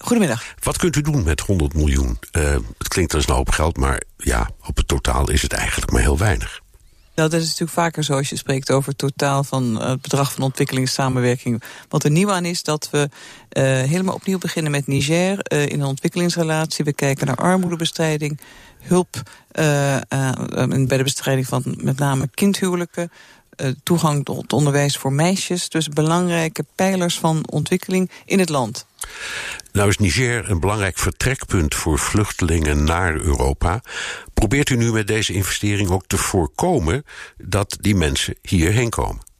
Goedemiddag. Wat kunt u doen met 100 miljoen? Uh, het klinkt als een hoop geld, maar ja, op het totaal is het eigenlijk maar heel weinig. Nou, dat is natuurlijk vaker zo als je spreekt over het totaal van het bedrag van ontwikkelingssamenwerking. Wat er nieuw aan is dat we uh, helemaal opnieuw beginnen met Niger uh, in een ontwikkelingsrelatie. We kijken naar armoedebestrijding, hulp uh, bij de bestrijding van met name kindhuwelijken. toegang tot onderwijs voor meisjes. Dus belangrijke pijlers van ontwikkeling in het land. Nou is Niger een belangrijk vertrekpunt voor vluchtelingen naar Europa. Probeert u nu met deze investering ook te voorkomen dat die mensen hierheen komen?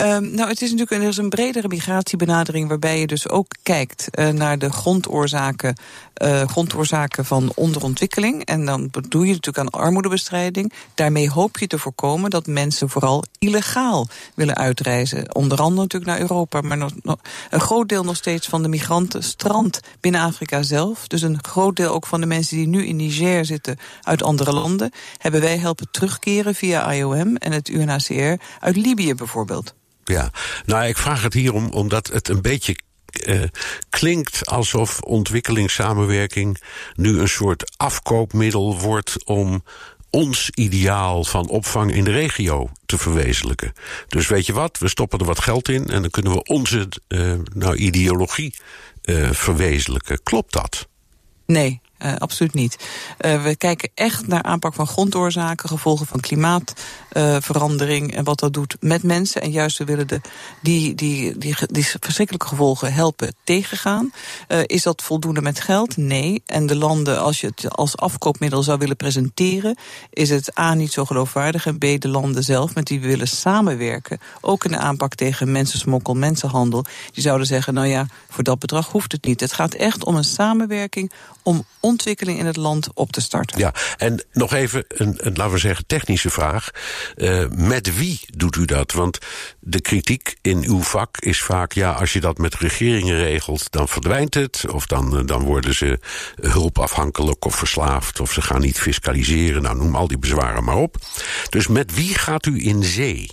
Um, nou, het is natuurlijk er is een bredere migratiebenadering waarbij je dus ook kijkt uh, naar de grondoorzaken, uh, grondoorzaken van onderontwikkeling. En dan doe je natuurlijk aan armoedebestrijding. Daarmee hoop je te voorkomen dat mensen vooral illegaal willen uitreizen. Onder andere natuurlijk naar Europa, maar nog, een groot deel nog steeds van de migranten strandt binnen Afrika zelf. Dus een groot deel ook van de mensen die nu in Niger zitten uit andere landen, hebben wij helpen terugkeren via IOM en het UNHCR uit Libië bijvoorbeeld. Ja, nou ik vraag het hier om omdat het een beetje uh, klinkt alsof ontwikkelingssamenwerking nu een soort afkoopmiddel wordt om ons ideaal van opvang in de regio te verwezenlijken. Dus weet je wat, we stoppen er wat geld in en dan kunnen we onze uh, nou, ideologie uh, verwezenlijken. Klopt dat? Nee, uh, absoluut niet. Uh, we kijken echt naar aanpak van grondoorzaken, gevolgen van klimaatverandering uh, en wat dat doet met mensen. En juist we willen de, die, die, die, die verschrikkelijke gevolgen helpen tegengaan. is dat voldoende met geld? Nee. En de landen, als je het als afkoopmiddel zou willen presenteren, is het A niet zo geloofwaardig en B de landen zelf met die we willen samenwerken, ook in de aanpak tegen mensensmokkel, mensenhandel, die zouden zeggen, nou ja, voor dat bedrag hoeft het niet. Het gaat echt om een samenwerking om ontwikkeling in het land op te starten. Ja, en nog even een, een laten we zeggen, technische vraag. Uh, met wie doet u dat? Want de kritiek in uw vak is vaak, ja, als je dat met regeringen regelt, dan verdwijnt het. Of dan, dan worden ze hulpafhankelijk of verslaafd, of ze gaan niet fiscaliseren. Nou, noem al die bezwaren maar op. Dus met wie gaat u in zee?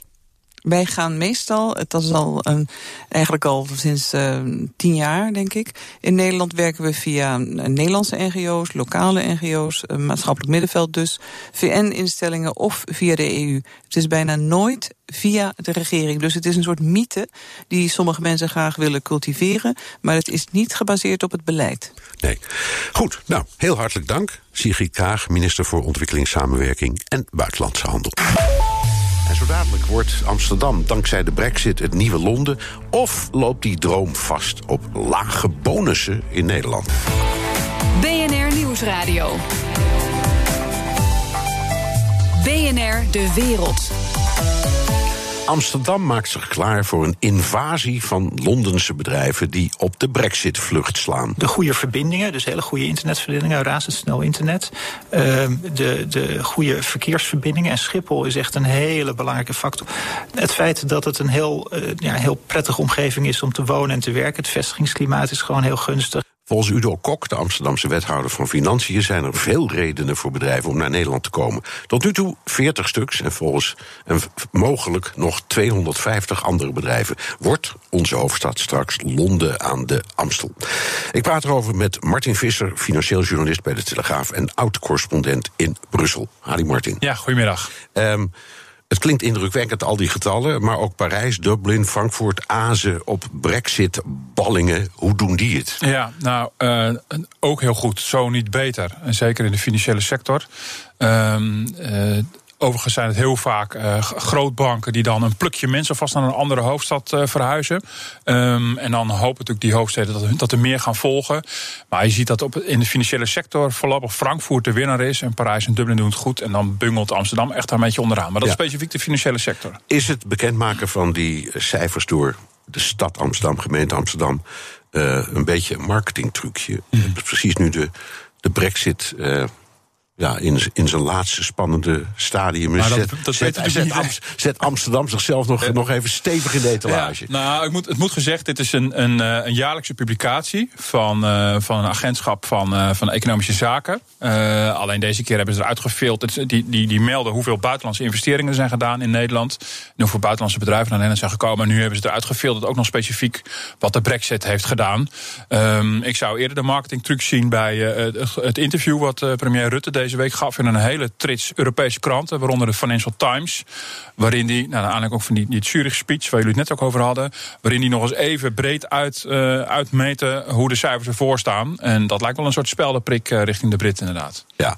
Wij gaan meestal, dat is al een, eigenlijk al sinds uh, tien jaar, denk ik. In Nederland werken we via Nederlandse NGO's, lokale NGO's, uh, maatschappelijk middenveld dus, VN-instellingen of via de EU. Het is bijna nooit via de regering. Dus het is een soort mythe die sommige mensen graag willen cultiveren, maar het is niet gebaseerd op het beleid. Nee. Goed, nou, heel hartelijk dank. Sigrid Kaag, minister voor Ontwikkelingssamenwerking en Buitenlandse Handel. En zo dadelijk wordt Amsterdam dankzij de brexit het nieuwe Londen... of loopt die droom vast op lage bonussen in Nederland? BNR Nieuwsradio. BNR De Wereld. Amsterdam maakt zich klaar voor een invasie van Londense bedrijven die op de Brexit-vlucht slaan. De goede verbindingen, dus hele goede internetverbindingen, razendsnel internet. Uh, de, de goede verkeersverbindingen. En Schiphol is echt een hele belangrijke factor. Het feit dat het een heel, uh, ja, heel prettige omgeving is om te wonen en te werken. Het vestigingsklimaat is gewoon heel gunstig. Volgens Udo Kok, de Amsterdamse wethouder van Financiën, zijn er veel redenen voor bedrijven om naar Nederland te komen. Tot nu toe 40 stuks en volgens en mogelijk nog 250 andere bedrijven. Wordt onze hoofdstad straks Londen aan de Amstel? Ik praat erover met Martin Visser, financieel journalist bij de Telegraaf en oud-correspondent in Brussel. Hali Martin. Ja, goedemiddag. Um, het klinkt indrukwekkend, al die getallen, maar ook Parijs, Dublin, Frankfurt, Azen op Brexit, ballingen. Hoe doen die het? Ja, nou, uh, ook heel goed. Zo niet beter. En zeker in de financiële sector. Um, uh, Overigens zijn het heel vaak uh, grootbanken die dan een plukje mensen vast naar een andere hoofdstad uh, verhuizen. Um, en dan hopen natuurlijk die hoofdsteden dat, dat er meer gaan volgen. Maar je ziet dat op, in de financiële sector voorlopig Frankfurt de winnaar is. En Parijs en Dublin doen het goed. En dan bungelt Amsterdam echt daar een beetje onderaan. Maar dat is specifiek de financiële sector. Is het bekendmaken van die cijfers door de stad Amsterdam, gemeente Amsterdam, uh, een beetje een marketingtrucje? Mm. Precies nu de, de brexit ja, in, in zijn laatste spannende stadium. Maar zet, dat zet, zet, Am, zet, Amsterdam zichzelf nog, nog even stevig in de etalage. Ja, nou, ik moet, het moet gezegd, dit is een, een, een jaarlijkse publicatie van, uh, van een agentschap van, uh, van Economische Zaken. Uh, alleen deze keer hebben ze eruit gefilterd. Die, die, die melden hoeveel buitenlandse investeringen er zijn gedaan in Nederland. En hoeveel buitenlandse bedrijven naar Nederland zijn gekomen. En nu hebben ze eruit gefilterd ook nog specifiek wat de Brexit heeft gedaan. Um, ik zou eerder de marketingtruc zien bij het, het interview wat premier Rutte deze deze week gaf in een hele trits Europese kranten, waaronder de Financial Times. Waarin die, nou, aanleiding ook van die, die Zurich speech, waar jullie het net ook over hadden. Waarin die nog eens even breed uit, uh, uitmeten hoe de cijfers ervoor staan. En dat lijkt wel een soort speldenprik uh, richting de Britten, inderdaad. Ja,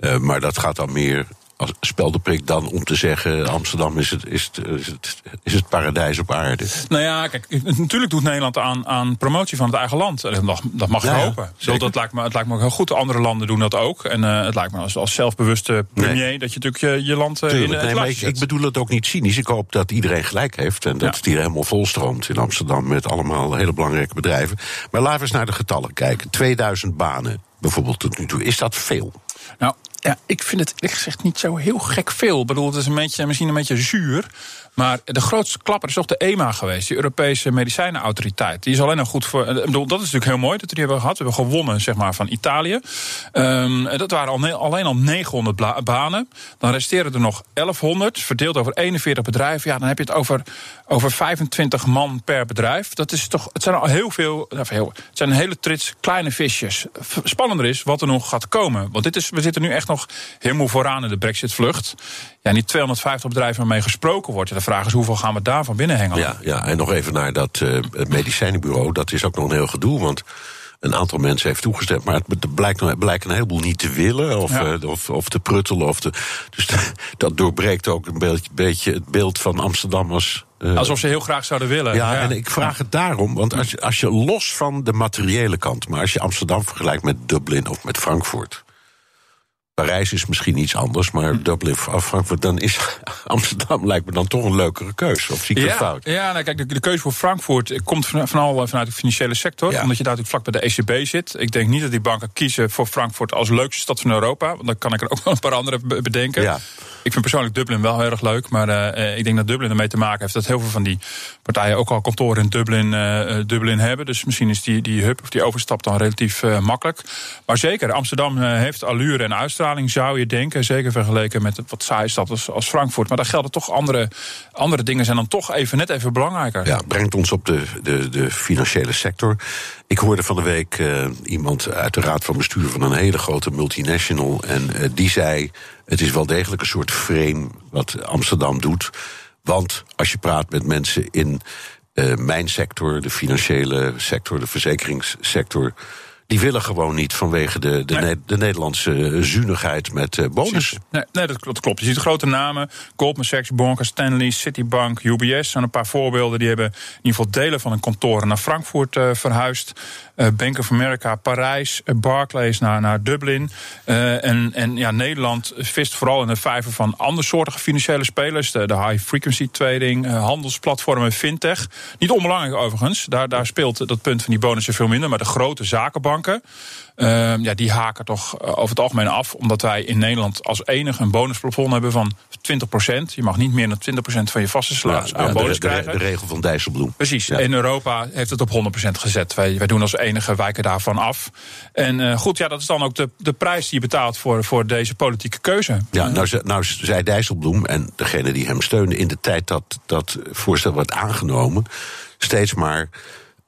uh, maar dat gaat dan meer als speldeprik dan om te zeggen: Amsterdam is het, is het, is het, is het paradijs op aarde? Nou ja, kijk, natuurlijk doet Nederland aan, aan promotie van het eigen land. Dat, dat mag je hopen. Dat lijkt me, het lijkt me ook heel goed. Andere landen doen dat ook. En uh, het lijkt me als, als zelfbewuste premier nee. dat je natuurlijk je, je land uh, in het nee, maar ik, ik, bedoel het ook niet cynisch. Ik hoop dat iedereen gelijk heeft en dat ja. het hier helemaal volstroomt in Amsterdam met allemaal hele belangrijke bedrijven. Maar laten we eens naar de getallen kijken. 2000 banen bijvoorbeeld tot nu toe. Is dat veel? Nou, ja, ik vind het eerlijk gezegd niet zo heel gek veel. Ik bedoel, het is een beetje, misschien een beetje zuur. Maar de grootste klapper is toch de EMA geweest, de Europese Medicijnenautoriteit. Die is alleen nog goed voor. Ik bedoel, dat is natuurlijk heel mooi dat we die hebben gehad. We hebben gewonnen, zeg maar, van Italië. Um, dat waren al, alleen al 900 banen. Dan resteren er nog 1100, verdeeld over 41 bedrijven. Ja, dan heb je het over, over 25 man per bedrijf. Dat is toch. Het zijn al heel veel. Heel, het zijn een hele trits kleine visjes. Spannender is wat er nog gaat komen. Want dit is, we zitten nu echt nog helemaal vooraan in de Brexit-vlucht. Ja, niet 250 bedrijven waarmee gesproken wordt. De vraag is hoeveel gaan we daarvan binnenhengelen? Ja, ja, en nog even naar dat uh, medicijnenbureau. Dat is ook nog een heel gedoe, want een aantal mensen heeft toegestemd, maar het blijkt, blijkt een heleboel niet te willen of, ja. uh, of, of, te pruttelen. Of te, dus dat doorbreekt ook een beetje, beetje het beeld van Amsterdam als. Uh, Alsof ze heel graag zouden willen. Ja, ja. en ik vraag het daarom, want als je, als je los van de materiële kant, maar als je Amsterdam vergelijkt met Dublin of met Frankfurt. Parijs is misschien iets anders, maar. Dublin of Frankfurt, dan is Amsterdam lijkt me dan toch een leukere keus. Of zie ik ja, fout? Ja, nou, kijk, de, de keuze voor Frankfurt komt van, vooral vanuit de financiële sector, ja. omdat je daar natuurlijk vlak bij de ECB zit. Ik denk niet dat die banken kiezen voor Frankfurt als leukste stad van Europa, want dan kan ik er ook wel een paar andere bedenken. Ja. Ik vind persoonlijk Dublin wel heel erg leuk, maar uh, ik denk dat Dublin ermee te maken heeft dat heel veel van die partijen ook al kantoren in Dublin, uh, Dublin hebben. Dus misschien is die, die hub of die overstap dan relatief makkelijk. Maar zeker, Amsterdam heeft allure en uitstraling, zou je denken. Zeker vergeleken met wat saaie stad als, als Frankfurt. Maar daar gelden toch andere, andere dingen zijn dan toch even net even belangrijker. Ja, brengt ons op de, de, de financiële sector. Ik hoorde van de week iemand uit de raad van bestuur van een hele grote multinational. En die zei: Het is wel degelijk een soort frame wat Amsterdam doet. Want als je praat met mensen in uh, mijn sector, de financiële sector, de verzekeringssector die willen gewoon niet vanwege de, de, nee. ne de Nederlandse zuinigheid met uh, bonussen. Nee, nee dat, dat, klopt. Je ziet grote namen: Goldman Sachs, Morgan Stanley, Citibank, UBS. zijn een paar voorbeelden. Die hebben in ieder geval delen van hun kantoren naar Frankfurt uh, verhuisd. Uh, Bank of America, Parijs, Barclays naar, naar Dublin. en, en ja, Nederland vist vooral in de vijver van andersoortige financiële spelers. De, de high frequency trading, handelsplatformen, fintech. Niet onbelangrijk overigens. Daar, daar speelt dat punt van die bonussen veel minder. Maar de grote zakenbank Ehm, ja, die haken toch eh, over het algemeen af. Omdat wij in Nederland als enige een bonusplafond hebben van 20%. Je mag niet meer dan 20% van je vaste salaris aan Ja, bonus de, de, krijgen. de regel van Dijsselbloem. Precies. Ja. In Europa heeft het op 100% gezet. Wij, wij doen als enige wijken daarvan af. En eh, goed, ja, dat is dan ook de, de prijs die je betaalt voor, voor deze politieke keuze. Ja, nou, ze- nou zei Dijsselbloem en degene die hem steunde in de tijd dat dat voorstel werd aangenomen, steeds maar.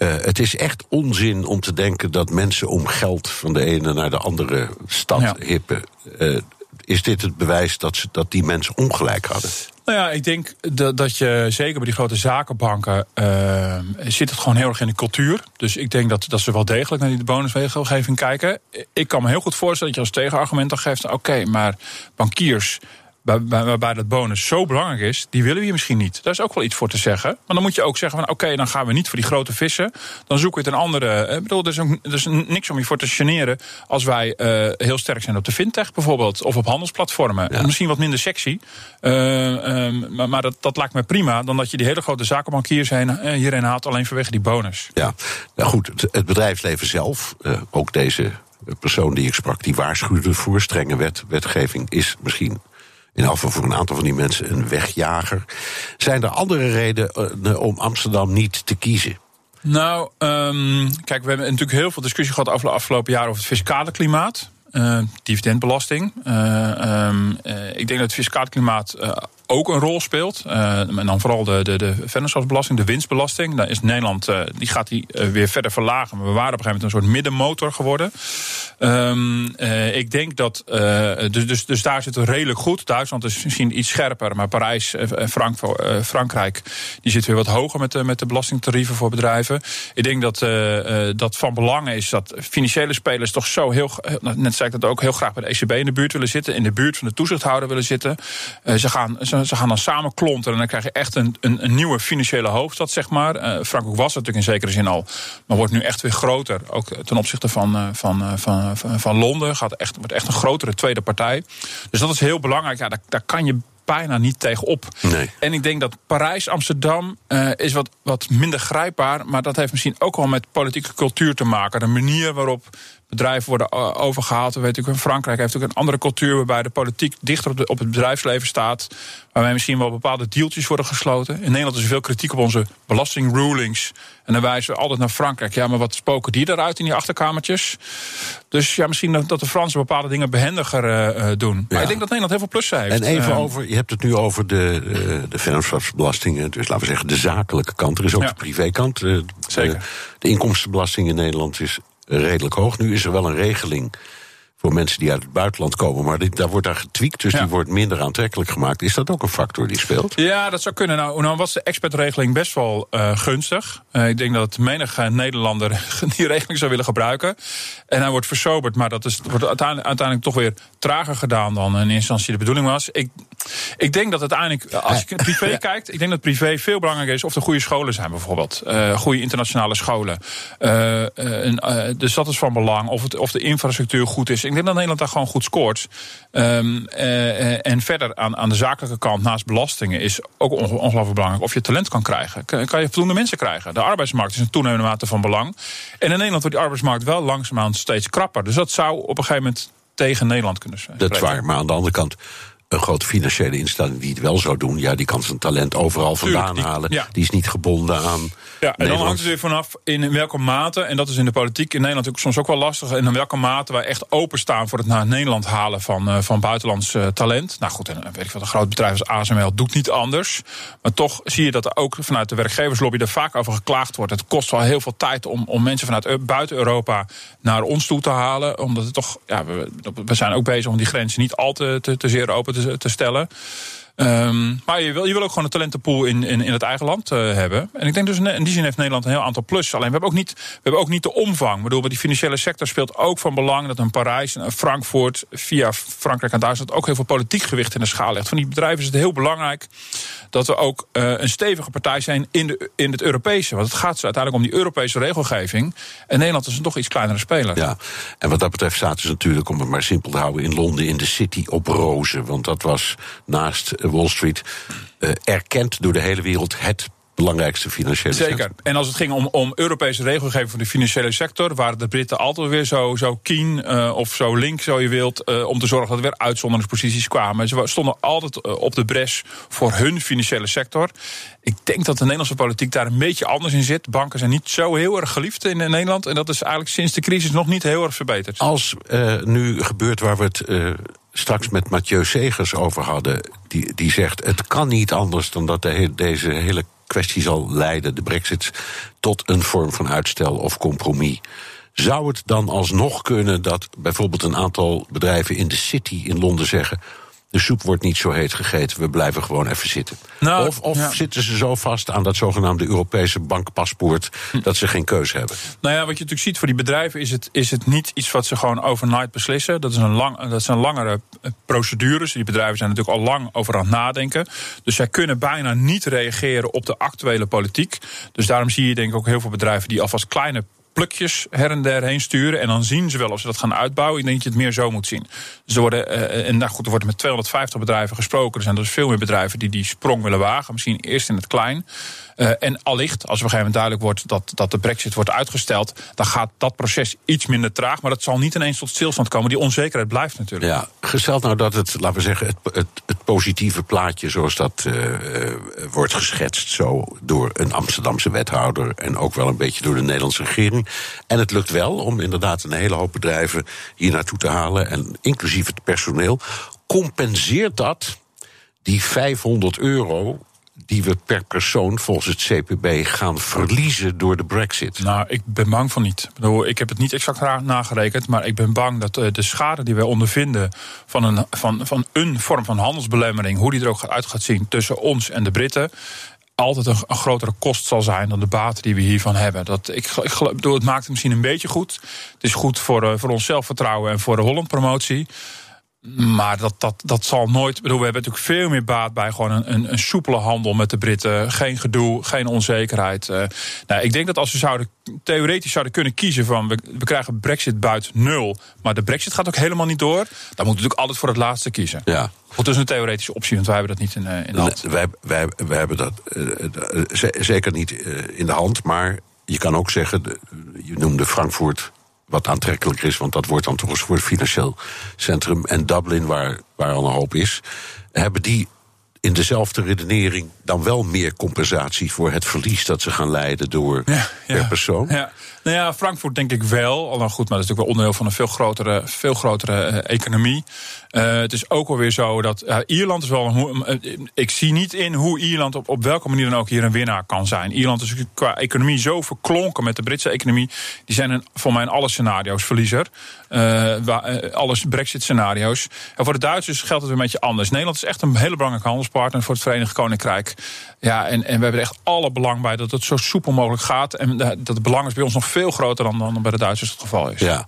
Eh, het is echt onzin om te denken dat mensen om geld van de ene naar de andere stad Ja. hippen. Eh, is dit het bewijs dat, ze, dat die mensen ongelijk hadden? Nou ja, ik denk dat, dat je zeker bij die grote zakenbanken eh, zit het gewoon heel erg in de cultuur. Dus ik denk dat, dat ze wel degelijk naar die bonusregelgeving kijken. Ik kan me heel goed voorstellen dat je als tegenargument dan geeft: oké, maar bankiers. Waar- waar- Waarbij dat bonus zo belangrijk is, die willen we hier misschien niet. Daar is ook wel iets voor te zeggen. Maar dan moet je ook zeggen: van oké, dan gaan we niet voor die grote vissen. Dan zoeken we het een andere. eh, Ik bedoel, er is, ook, er is niks om je voor te generen als wij eh, heel sterk zijn op de fintech bijvoorbeeld. Of op handelsplatformen. Ja. Misschien wat minder sexy. Eh, ehm, maar maar dat, dat lijkt me prima. Dan dat je die hele grote zakenbankiers heen, hierheen haalt. Alleen vanwege die bonus. Ja, nou goed, het, het bedrijfsleven zelf, ook deze persoon die ik sprak, die waarschuwde voor strenge wet, wetgeving, is misschien in geval voor een aantal van die mensen een wegjager. Zijn er andere redenen om Amsterdam niet te kiezen? Nou, ehm, kijk, we hebben natuurlijk heel veel discussie gehad over de afgelopen jaren over het fiscale klimaat. Eh, dividendbelasting. Eh, ehm, eh, ik denk dat het fiscale klimaat eh, ook een rol speelt. Eh, en dan vooral de, de, de vennootschapsbelasting, de winstbelasting. Daar is Nederland, eh, die gaat die eh, weer verder verlagen. Maar we waren op een gegeven moment een soort middenmotor geworden. Ehm, eh, ik denk dat, dus, dus, dus daar zit het redelijk goed. Duitsland is misschien iets scherper, maar Parijs en Frank, Frankrijk, die zit weer wat hoger met de, met de belastingtarieven voor bedrijven. Ik denk dat dat van belang is dat financiële spelers toch zo heel, net zei ik dat ook, heel graag bij de ECB in de buurt willen zitten, in de buurt van de toezichthouder willen zitten. Ze, gaan, ze gaan dan samen klonten en dan krijg je echt een, een, een nieuwe financiële hoofdstad, zeg maar. Eh, Frankrijk was het natuurlijk in zekere zin al, maar wordt nu echt weer groter. Ook ten opzichte van, eh, van, eh, van, van, van Londen. Gaat echt, wordt echt een grotere tweede partij. Dus dat is heel belangrijk. Ja, daar, daar kan je bijna niet tegenop. Nee. En ik denk dat Parijs, Amsterdam eh, is wat, wat minder grijpbaar. Maar dat heeft misschien ook wel met politieke cultuur te maken. De manier waarop bedrijven worden eh, overgehaald. We weten ook, Frankrijk heeft ook een andere cultuur... waarbij de politiek dichter op, de, op het bedrijfsleven staat. Waarbij misschien wel bepaalde deeltjes worden gesloten. In Nederland is er veel kritiek op onze belastingrulings. En dan wijzen we altijd naar Frankrijk. Ja, maar wat spoken die eruit in die achterkamertjes? Dus ja, misschien dat, de Fransen bepaalde dingen behendiger eh, eh, doen. Maar ik denk dat Nederland heel veel plussen heeft. En even over, je hebt het nu over de, eh, de vennootschapsbelastingen, dus laten we zeggen de zakelijke kant. Er is ook Ja. de privékant. Zeker. De inkomstenbelasting in Nederland is redelijk hoog. Nu is er wel een regeling voor mensen die uit het buitenland komen, maar die, daar wordt daar getweakt, dus Ja. die wordt minder aantrekkelijk gemaakt. Is dat ook een factor die speelt? Ja, dat zou kunnen. Nou, nou was de expertregeling best wel eh, gunstig. Eh, ik denk dat menige Nederlander die regeling zou willen gebruiken. En hij wordt versoberd, maar dat is, wordt uiteindelijk, uiteindelijk toch weer trager gedaan dan in eerste instantie de bedoeling was. Ik, ik denk dat uiteindelijk, als je privé kijkt, ik denk dat privé veel belangrijker is of er goede scholen zijn bijvoorbeeld. Eh goede internationale scholen. Eh, eh, en, eh, dus dat is van belang. Of, het, of de infrastructuur goed is. Ik denk dat Nederland daar gewoon goed scoort. Ehm, eh, en verder aan, aan de zakelijke kant, naast belastingen, is ook onge- ongelooflijk belangrijk of je talent kan krijgen. Kan, kan je voldoende mensen krijgen? De arbeidsmarkt is een toenemende mate van belang. En in Nederland wordt die arbeidsmarkt wel langzaamaan steeds krapper. Dus dat zou op een gegeven moment tegen Nederland kunnen zijn. Dat is waar, maar aan de andere kant. Een grote financiële instelling die het wel zou doen, ja, die kan zijn talent overal Tuurlijk, vandaan die- halen. ja. Die is niet gebonden aan. Ja, en dan hangt het weer vanaf in welke mate, en dat is in de politiek in Nederland natuurlijk soms ook wel lastig, en in welke mate wij echt openstaan voor het naar Nederland halen van, eh, van buitenlands eh, talent. Nou goed, en eh, weet ik wat, een groot bedrijf als ASML doet niet anders. Maar toch zie je dat er ook vanuit de werkgeverslobby er vaak over geklaagd wordt. Het kost wel heel veel tijd om, om mensen vanuit buiten Europa naar ons toe te halen. Omdat het toch, ja, we, we zijn ook bezig om die grenzen niet al te, te, te zeer open te, te stellen. Ehm, maar je wil, je wil ook gewoon een talentenpool in, in, in het eigen land eh, hebben. En ik denk dus in die zin heeft Nederland een heel aantal plus. Alleen we hebben ook niet, we hebben ook niet de omvang. Ik bedoel, die financiële sector speelt ook van belang dat een Parijs en een Frankfurt via Frankrijk en Duitsland ook heel veel politiek gewicht in de schaal legt. Van die bedrijven is het heel belangrijk dat we ook eh, een stevige partij zijn in, de, in het Europese. Want het gaat dus uiteindelijk om die Europese regelgeving. En Nederland is een toch iets kleinere speler. Ja, en wat dat betreft staat dus natuurlijk, om het maar simpel te houden, in Londen in de City op rozen. Want dat was naast Wall Street eh, erkend door de hele wereld het belangrijkste financiële Zeker. centrum. En als het ging om, om Europese regelgeving voor de financiële sector, waren de Britten altijd weer zo, zo keen eh, of zo link, zo je wilt, eh, om te zorgen dat er weer uitzonderingsposities kwamen. Ze stonden altijd op de bres voor hun financiële sector. Ik denk dat de Nederlandse politiek daar een beetje anders in zit. Banken zijn niet zo heel erg geliefd in Nederland. En dat is eigenlijk sinds de crisis nog niet heel erg verbeterd. Als nu gebeurt waar we het straks met Mathieu Segers over hadden, die, die zegt: het kan niet anders dan dat de he- deze hele kwestie zal leiden, de Brexit, tot een vorm van uitstel of compromis. Zou het dan alsnog kunnen dat bijvoorbeeld een aantal bedrijven in de City in Londen zeggen: de soep wordt niet zo heet gegeten, we blijven gewoon even zitten? Nou, of of ja. zitten ze zo vast aan dat zogenaamde Europese bankpaspoort dat ze geen keuze hebben? Nou ja, wat je natuurlijk ziet voor die bedrijven is het, is het niet iets wat ze gewoon overnight beslissen. Dat, is een lang, dat zijn langere eh, procedures. Die bedrijven zijn natuurlijk al lang over aan het nadenken. Dus zij kunnen bijna niet reageren op de actuele politiek. Dus daarom zie je denk ik ook heel veel bedrijven die alvast kleine plukjes her en der heen sturen. En dan zien ze wel of ze dat gaan uitbouwen. Ik denk dat je het meer zo moet zien. Er worden, eh, en nou goed, er wordt met 250 bedrijven gesproken. Er zijn dus veel meer bedrijven die die sprong willen wagen. Misschien eerst in het klein. Eh, en allicht, als op een gegeven moment duidelijk wordt dat, dat de brexit wordt uitgesteld, dan gaat dat proces iets minder traag. Maar dat zal niet ineens tot stilstand komen. Die onzekerheid blijft natuurlijk. Ja, gesteld nou dat het, laten we zeggen, het, het, positieve plaatje zoals dat eh, eh, wordt geschetst, zo door een Amsterdamse wethouder en ook wel een beetje door de Nederlandse regering. En het lukt wel om inderdaad een hele hoop bedrijven hier naartoe te halen, en inclusief het personeel. Compenseert dat die 500 euro die we per persoon volgens het CPB gaan verliezen door de Brexit? Nou, ik ben bang van niet. Ik, heb het niet exact nagerekend, maar ik ben bang dat eh, de schade die wij ondervinden van een, van, van een vorm van handelsbelemmering, hoe die er ook uit gaat zien tussen ons en de Britten. Altijd een, grotere kost zal zijn dan de baten die we hiervan hebben. Dat, ik, ik, geloof- het maakt het misschien een beetje goed. Het is goed voor, eh, voor ons zelfvertrouwen en voor de Holland-promotie. Maar dat, dat, dat zal nooit. Bedoel, we hebben natuurlijk veel meer baat bij gewoon een, een, een soepele handel met de Britten. Geen gedoe, geen onzekerheid. Eh, nou, ik denk dat als we zouden, theoretisch zouden kunnen kiezen van we, we krijgen Brexit buiten nul. Maar de Brexit gaat ook helemaal niet door. Dan moeten we natuurlijk altijd voor het laatste kiezen. Ja. Goed, dat is een theoretische optie, want wij hebben dat niet in, eh, in de hand. Nee, wij, wij, wij hebben dat eh, ze- zeker niet in de hand. Maar je kan ook zeggen, je noemde Frankfurt wat aantrekkelijker is, want dat wordt dan toch eens voor het financieel centrum. En Dublin, waar, waar al een hoop is, hebben die in dezelfde redenering dan wel meer compensatie voor het verlies dat ze gaan leiden door per persoon. Ja. Nou ja, Frankfurt denk ik wel. Al dan goed, maar dat is natuurlijk wel onderdeel van een veel grotere, veel grotere eh, economie. Eh, het is ook alweer zo dat Ierland is wel een. eh, Ik zie niet in hoe Ierland op, op welke manier dan ook hier een winnaar kan zijn. Ierland is qua economie zo verklonken met de Britse economie. Die zijn in, voor mij in alle scenario's verliezer. Waar, eh, alle Brexit-scenario's. En voor de Duitsers geldt het weer een beetje anders. Nederland is echt een hele belangrijke handelspartner voor het Verenigd Koninkrijk. Ja, en, en we hebben er echt alle belang bij dat het zo soepel mogelijk gaat. En de- dat het belang is bij ons nog veel groter dan, dan bij de Duitsers het geval is. Ja.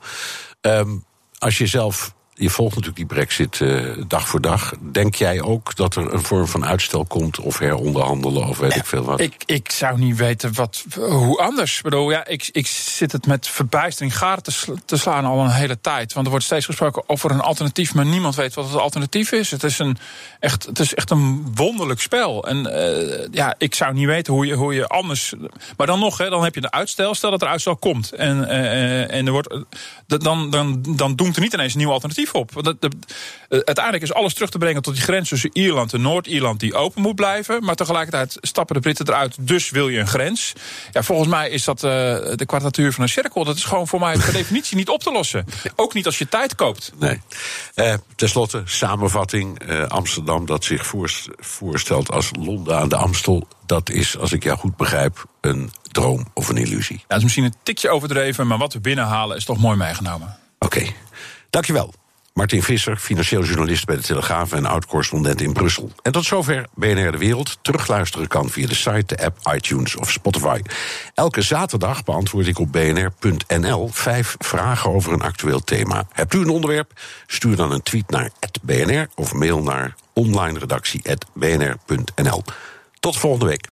Ehm, als je zelf, je volgt natuurlijk die brexit eh, dag voor dag. Denk jij ook dat er een vorm van uitstel komt of heronderhandelen of weet ik veel wat? Ik, ik zou niet weten wat, hoe anders. Ik bedoel, ja, ik, ik zit het met verbijstering garen te, te slaan al een hele tijd. Want er wordt steeds gesproken over een alternatief, maar niemand weet wat het alternatief is. Het is, een, echt, het is echt een wonderlijk spel. En eh, ja, ik zou niet weten hoe je, hoe je anders. Maar dan nog, hè, dan heb je de uitstel. Stel dat er uitstel komt. En, eh, en er wordt, dan, dan, dan doemt er niet ineens een nieuw alternatief op. Want eh, uiteindelijk is alles terug te brengen tot die grens tussen Ierland en Noord-Ierland die open moet blijven. Maar tegelijkertijd stappen de Britten eruit, dus wil je een grens. Ja, volgens mij is dat eh, de kwadratuur van een cirkel. Dat is gewoon voor mij per definitie niet op te lossen. Ook niet als je tijd koopt. Nee. Eh, Ten slotte, samenvatting. Amsterdam dat zich voorst- voorstelt als Londen aan de Amstel. Dat is, als ik jou goed begrijp, een droom of een illusie. Ja, dat is misschien een tikje overdreven, maar wat we binnenhalen is toch mooi meegenomen. Oké, dankjewel. Martin Visser, financieel journalist bij de Telegraaf en oud-correspondent in Brussel. En tot zover BNR De Wereld. Terugluisteren kan via de site, de app, iTunes of Spotify. Elke zaterdag beantwoord ik op bnr.nl vijf vragen over een actueel thema. Hebt u een onderwerp? Stuur dan een tweet naar @bnr of mail naar onlineredactie@bnr.nl. Tot volgende week.